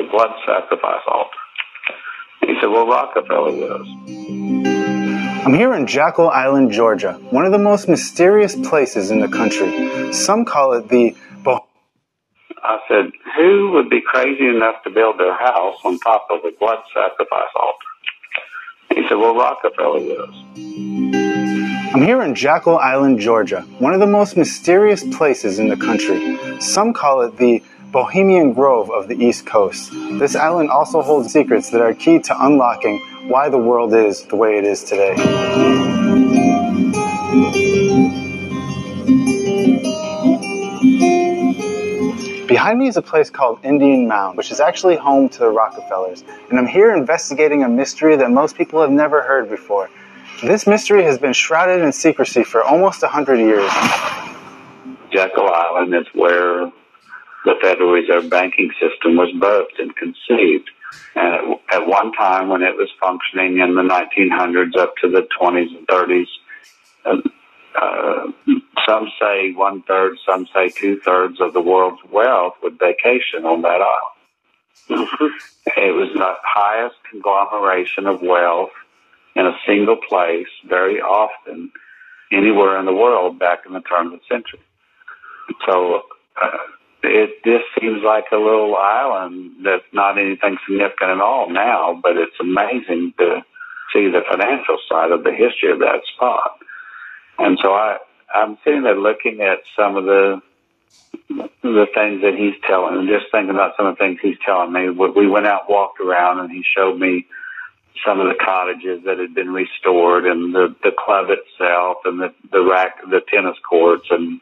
the blood sacrifice altar. He said, well, Rockefeller was. I'm here in Jekyll Island, Georgia, one of the most mysterious places in the country. Some call it the I said, who would be crazy enough to build their house on top of a blood sacrifice altar? He said, well, Rockefeller was. I'm here in Jekyll Island, Georgia, one of the most mysterious places in the country. Some call it the Bohemian Grove of the East Coast. This island also holds secrets that are key to unlocking why the world is the way it is today. Behind me is a place called Indian Mound, which is actually home to the Rockefellers, and I'm here investigating a mystery that most people have never heard before. This mystery has been shrouded in secrecy for almost a hundred years. Jekyll Island is where the Federal Reserve banking system was birthed and conceived. And at one time, when it was functioning in the 1900s up to the 20s and 30s, uh, some say one third, some say two thirds of the world's wealth would vacation on that island. it was the highest conglomeration of wealth in a single place very often anywhere in the world back in the turn of the century. So, uh, it just seems like a little island that's not anything significant at all now, but it's amazing to see the financial side of the history of that spot. And so I, I'm sitting there looking at some of the the things that he's telling, and just thinking about some of the things he's telling me. We went out, walked around, and he showed me some of the cottages that had been restored, and the the club itself, and the the rack, the tennis courts, and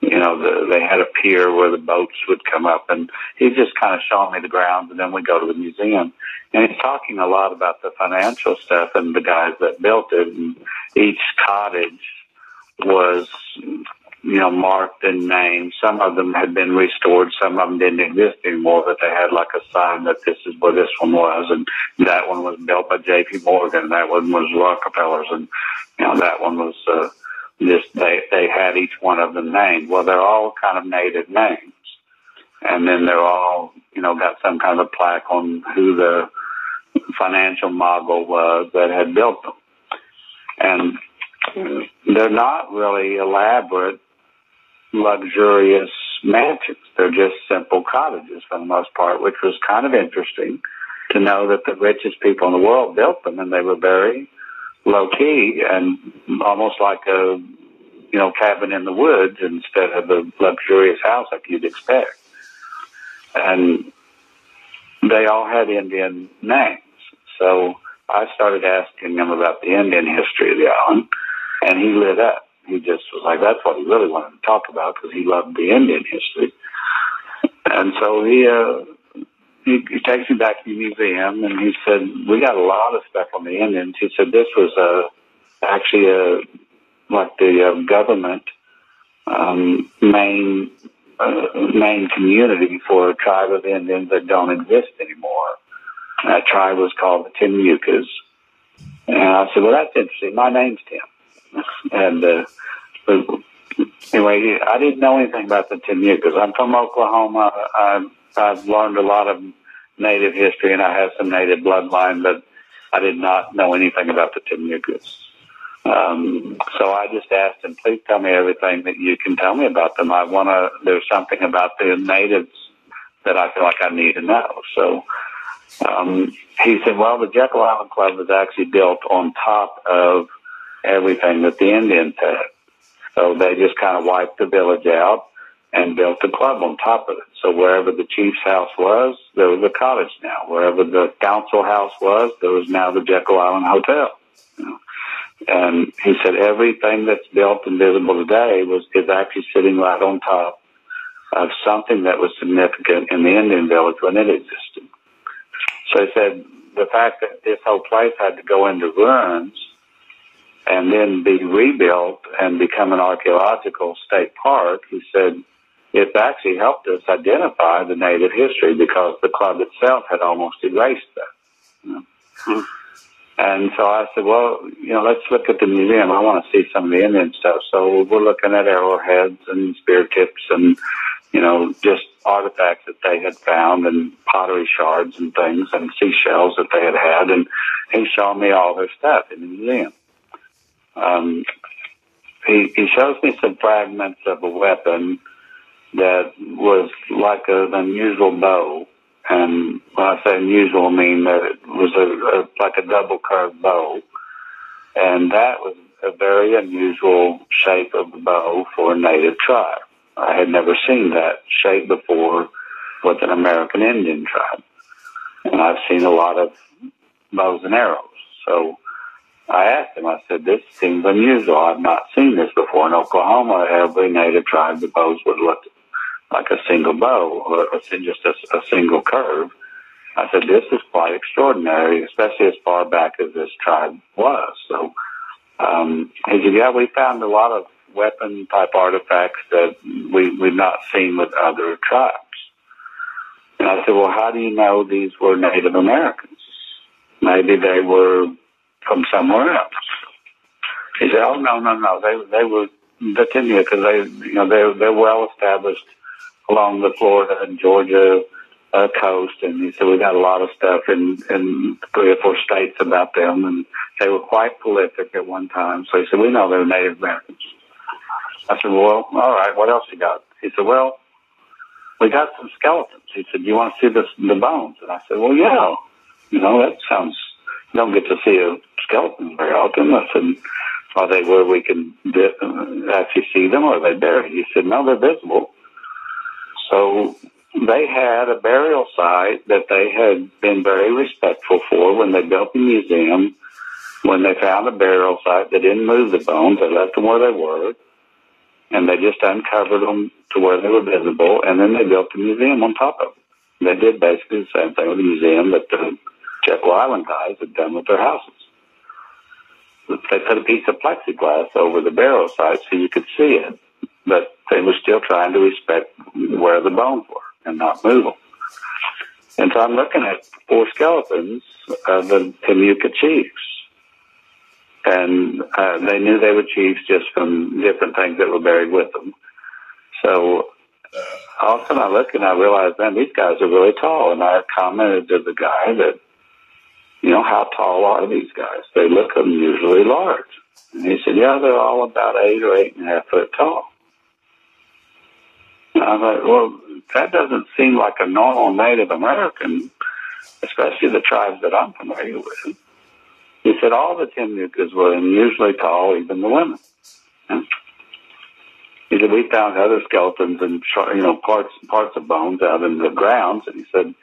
you know, the, they had a pier where the boats would come up and he's just kind of showing me the grounds and then we go to the museum. And he's talking a lot about the financial stuff and the guys that built it and each cottage was, you know, marked and named. Some of them had been restored. Some of them didn't exist anymore, but they had like a sign that this is where this one was. And that one was built by J.P. Morgan. That one was Rockefeller's. And, you know, that one was, uh, just they they had each one of them named. Well, they're all kind of native names, and then they're all you know got some kind of plaque on who the financial mogul was that had built them, and they're not really elaborate, luxurious mansions. They're just simple cottages for the most part, which was kind of interesting to know that the richest people in the world built them, and they were very low key and almost like a you know cabin in the woods instead of a luxurious house like you'd expect. And they all had Indian names, so I started asking him about the Indian history of the island, and he lit up. He just was like, that's what he really wanted to talk about because he loved the Indian history. And so he uh, he, he takes me back to the museum and he said, we got a lot of stuff on the Indians. He said, this was a, actually a, like the uh, government, um, main, uh, main community for a tribe of Indians that don't exist anymore. That tribe was called the Timucuas. And I said, well, that's interesting. My name's Tim. and, uh, anyway, I didn't know anything about the Timucuas. I'm from Oklahoma. I, I've learned a lot of native history and I have some native bloodline, but I did not know anything about the Timucuas. Um, so I just asked him, please tell me everything that you can tell me about them. I want to, there's something about the natives that I feel like I need to know. So, um, he said, well, the Jekyll Island Club was actually built on top of everything that the Indians had. So they just kind of wiped the village out and built a club on top of it. So wherever the chief's house was, there was a cottage now. Wherever the council house was, there was now the Jekyll Island Hotel. You know? And he said everything that's built and visible today was is actually sitting right on top of something that was significant in the Indian village when it existed. So he said the fact that this whole place had to go into ruins and then be rebuilt and become an archaeological state park, he said it's actually helped us identify the native history because the club itself had almost erased that. You know? hmm. And so I said, well, you know, let's look at the museum. I want to see some of the Indian stuff. So we're looking at arrowheads and spear tips and you know, just artifacts that they had found and pottery shards and things and seashells that they had had. And he showed me all their stuff in the museum. Um, he, he shows me some fragments of a weapon that was like an unusual bow. And when I say unusual, I mean that it was a, a like a double curved bow. And that was a very unusual shape of the bow for a native tribe. I had never seen that shape before with an American Indian tribe. And I've seen a lot of bows and arrows. So I asked him, I said, this seems unusual. I've not seen this before. In Oklahoma, every native tribe, the bows would look like a single bow or, just a, a single curve. I said, this is quite extraordinary, especially as far back as this tribe was. So um, he said, yeah, we found a lot of weapon type artifacts that we, we've not seen with other tribes. And I said, well, how do you know these were Native Americans? Maybe they were from somewhere else. He said, oh, no, no, no. They, they were Virginia because they, you know, they're, they're well established along the Florida and Georgia uh, coast. And he said, we got a lot of stuff in, in three or four states about them. And they were quite prolific at one time. So he said, we know they're Native Americans. I said, well, all right, what else you got? He said, well, we got some skeletons. He said, you want to see the, the bones? And I said, well, yeah. You know, that sounds, you don't get to see a skeleton very often. I said, are they where we can actually see them or are they buried? He said, no, they're visible. So they had a burial site that they had been very respectful for when they built the museum. When they found a burial site, they didn't move the bones. They left them where they were. And they just uncovered them to where they were visible. And then they built the museum on top of it. They did basically the same thing with the museum that the Jekyll Island guys had done with their houses. They put a piece of plexiglass over the burial site so you could see it, but they were still trying to respect where the bones were and not move them. And so I'm looking at four skeletons of the Timucua chiefs. And uh, they knew they were chiefs just from different things that were buried with them. So all of a sudden I look and I realize, man, these guys are really tall. And I commented to the guy that, you know, how tall are these guys? They look unusually large. And he said, yeah, they're all about eight or eight and a half foot tall. I thought, well, that doesn't seem like a normal Native American, especially the tribes that I'm familiar with. He said all the Timucuas were unusually tall, even the women. And he said we found other skeletons and you know parts parts of bones out in the grounds, and he said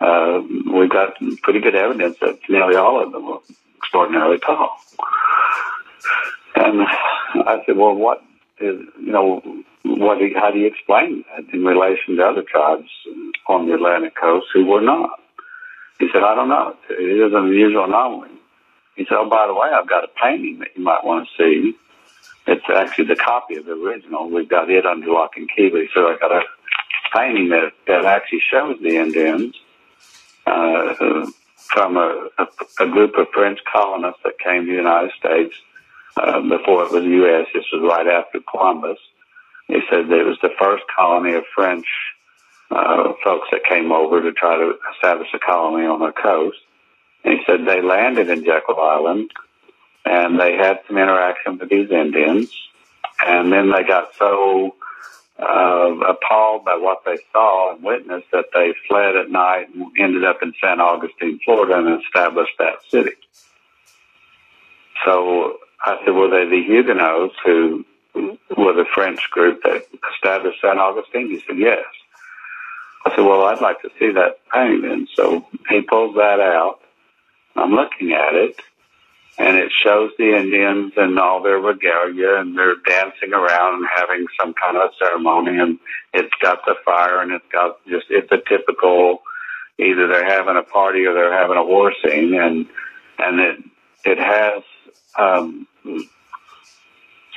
uh, we got pretty good evidence that nearly all of them were extraordinarily tall. And I said, well, what you know what? Do how do you explain that in relation to other tribes on the Atlantic coast who were not? He said, I don't know. It is an unusual anomaly. He said, oh, by the way, I've got a painting that you might want to see. It's actually the copy of the original. We've got it under lock and key. But he said, I got a painting that, that actually shows the Indians uh, from a, a, a group of French colonists that came to the United States uh, before it was the U.S. This was right after Columbus. He said that it was the first colony of French uh, folks that came over to try to establish a colony on the coast. And he said they landed in Jekyll Island and they had some interaction with these Indians. And then they got so uh, appalled by what they saw and witnessed that they fled at night and ended up in San Augustine, Florida, and established that city. So I said, were they the Huguenots who were the French group that established San Augustine? He said, yes. I said, well, I'd like to see that painting. So he pulled that out. I'm looking at it, and it shows the Indians and all their regalia, and they're dancing around and having some kind of ceremony, and it's got the fire, and it's got just, it's a typical, either they're having a party or they're having a war scene, and, and it, it has, um,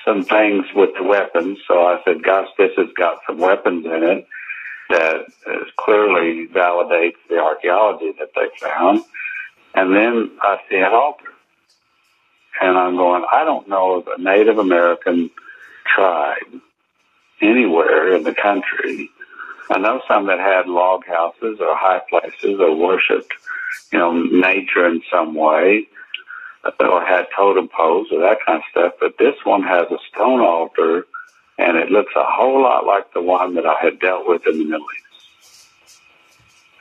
some things with the weapons. So I said, gosh, this has got some weapons in it that clearly validates the archaeology that they found. And then I see an altar. And I'm going, I don't know of a Native American tribe anywhere in the country I know some that had log houses or high places or worshipped, you know, nature in some way or had totem poles or that kind of stuff. But this one has a stone altar and it looks a whole lot like the one that I had dealt with in the Middle East.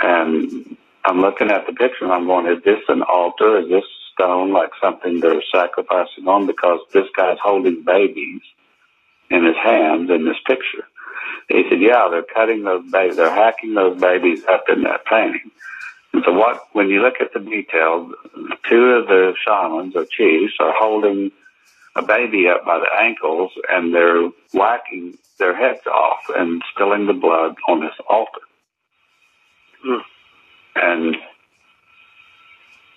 And I'm looking at the picture and I'm going, is this an altar? Is this stone like something they're sacrificing on? Because this guy's holding babies in his hands in this picture. He said, yeah, they're cutting those babies, they're hacking those babies up in that painting. So what, when you look at the detail, two of the shamans or chiefs are holding a baby up by the ankles and they're whacking their heads off and spilling the blood on this altar. Mm. And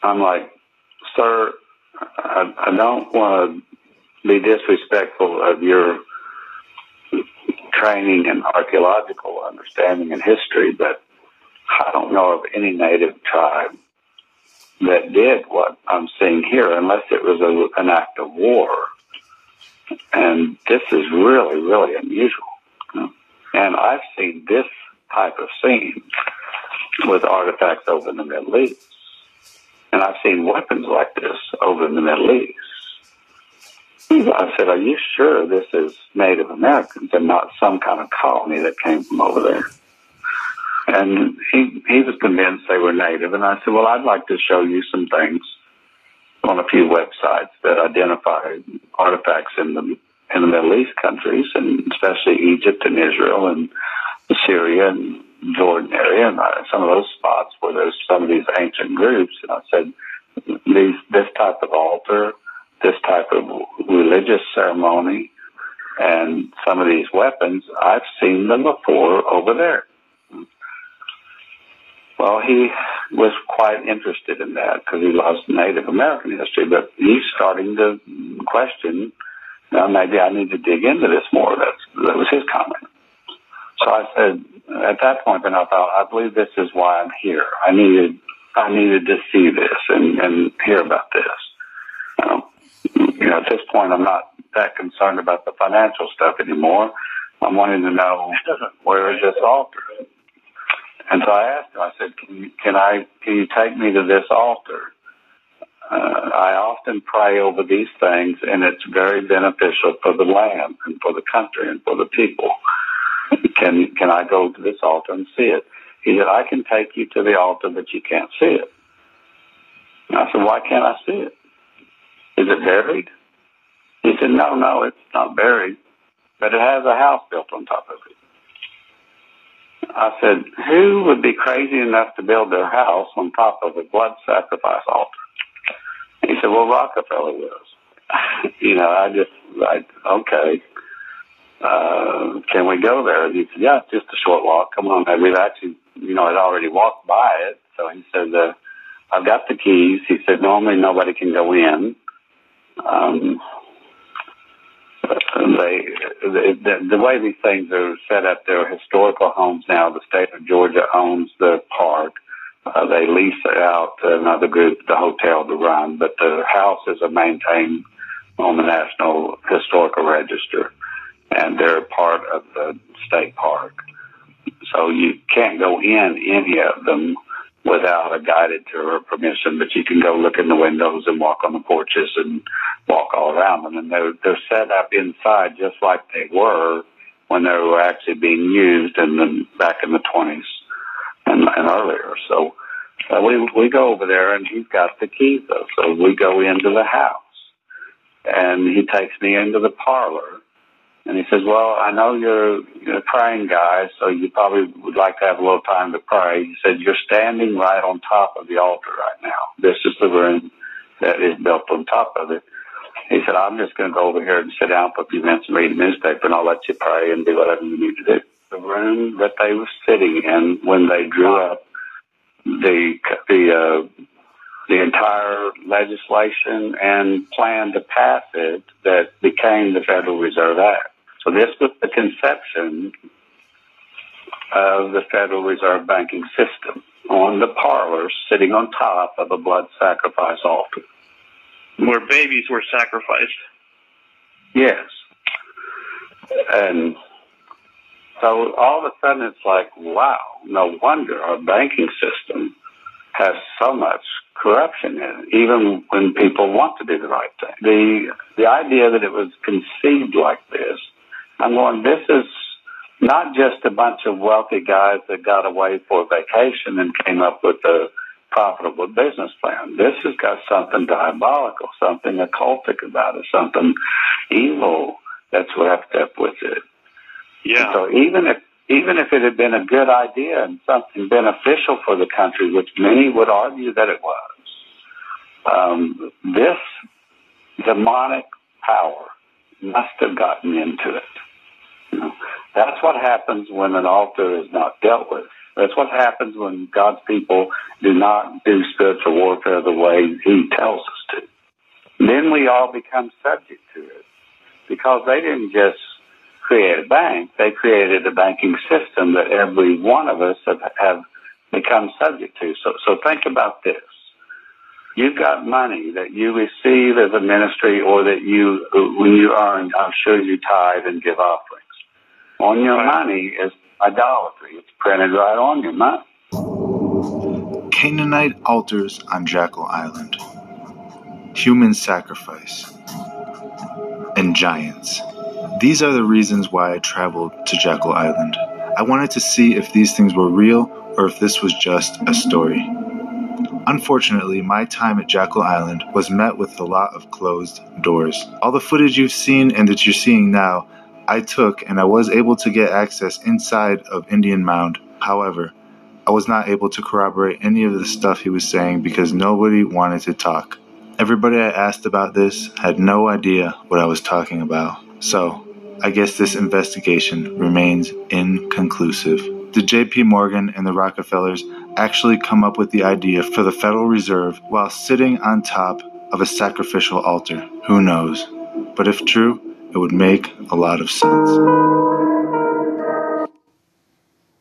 I'm like, sir, I, I don't want to be disrespectful of your training and archaeological understanding and history, but I don't know of any native tribe that did what I'm seeing here, unless it was a, an act of war. And this is really, really unusual. And I've seen this type of scene with artifacts over in the Middle East. And I've seen weapons like this over in the Middle East. I said, Are you sure this is Native Americans and not some kind of colony that came from over there? And he, he was convinced they were native. And I said, well, I'd like to show you some things on a few websites that identify artifacts in the, in the Middle East countries and especially Egypt and Israel and Syria and Jordan area and some of those spots where there's some of these ancient groups. And I said, these, this type of altar, this type of religious ceremony, and some of these weapons, I've seen them before over there. Well, he was quite interested in that because he loves Native American history, but he's starting to question, now maybe I need to dig into this more. That's, that was his comment. So I said, at that point, then I thought, I believe this is why I'm here. I needed, I needed to see this and, and hear about this. Um, you know, at this point, I'm not that concerned about the financial stuff anymore. I'm wanting to know where is this altar? And so I asked him, I said, can you, can I, can you take me to this altar? Uh, I often pray over these things and it's very beneficial for the land and for the country and for the people. Can, can I go to this altar and see it? He said, I can take you to the altar, but you can't see it. And I said, why can't I see it? Is it buried? He said, no, no, it's not buried, but it has a house built on top of it. I said, who would be crazy enough to build their house on top of a blood sacrifice altar? he said, well, Rockefeller was. you know, I just, like, okay, uh, can we go there? And he said, yeah, it's just a short walk. Come on. And we've actually, you know, had already walked by it. So he said, uh, I've got the keys. He said, normally nobody can go in. Um, they, the, the way these things are set up, they're historical homes now. The state of Georgia owns the park. Uh, they lease out another group, the hotel, to run, but the houses are maintained on the National Historical Register, and they're part of the state park. So you can't go in any of them without a guided tour or permission, but you can go look in the windows and walk on the porches and walk all around them. And they're, they're set up inside just like they were when they were actually being used in the, back in the 20s and, and earlier. So uh, we, we go over there and he's got the keys though. So we go into the house and he takes me into the parlor and he says, well, I know you're, you're a praying guy, so you probably would like to have a little time to pray. He said, you're standing right on top of the altar right now. This is the room that is built on top of it. He said, I'm just going to go over here and sit down for a few minutes and read the newspaper, and I'll let you pray and do whatever you need to do. The room that they were sitting in when they drew up the the uh, the entire legislation and plan to pass it that became the Federal Reserve Act. So this was the conception of the Federal Reserve banking system on the parlor sitting on top of a blood sacrifice altar. Where babies were sacrificed. Yes. And So all of a sudden it's like, wow, no wonder our banking system has so much corruption in it, even when people want to do the right thing. The the idea that it was conceived like this, I'm going, this is not just a bunch of wealthy guys that got away for vacation and came up with a profitable business plan. This has got something diabolical, something occultic about it, something evil that's wrapped up with it. Yeah. And so even if even if it had been a good idea and something beneficial for the country, which many would argue that it was, um, this demonic power must have gotten into it. You know, that's what happens when an altar is not dealt with. That's what happens when God's people do not do spiritual warfare the way He tells us to. Then we all become subject to it because they didn't just create a bank, they created a banking system that every one of us have, have become subject to. So, so think about this. You've got money that you receive as a ministry or that you, when you earn, I'm sure you tithe and give offerings. On your money is idolatry. It's printed right on your money. Canaanite altars on Jekyll Island, human sacrifice, and giants. These are the reasons why I traveled to Jekyll Island. I wanted to see if these things were real or if this was just a story. Unfortunately, my time at Jekyll Island was met with a lot of closed doors. All the footage you've seen and that you're seeing now, I took and I was able to get access inside of Indian Mound. However, I was not able to corroborate any of the stuff he was saying because nobody wanted to talk. Everybody I asked about this had no idea what I was talking about. So, I guess this investigation remains inconclusive. Did JP Morgan and the Rockefellers actually come up with the idea for the Federal Reserve while sitting on top of a sacrificial altar? Who knows? But if true, it would make a lot of sense.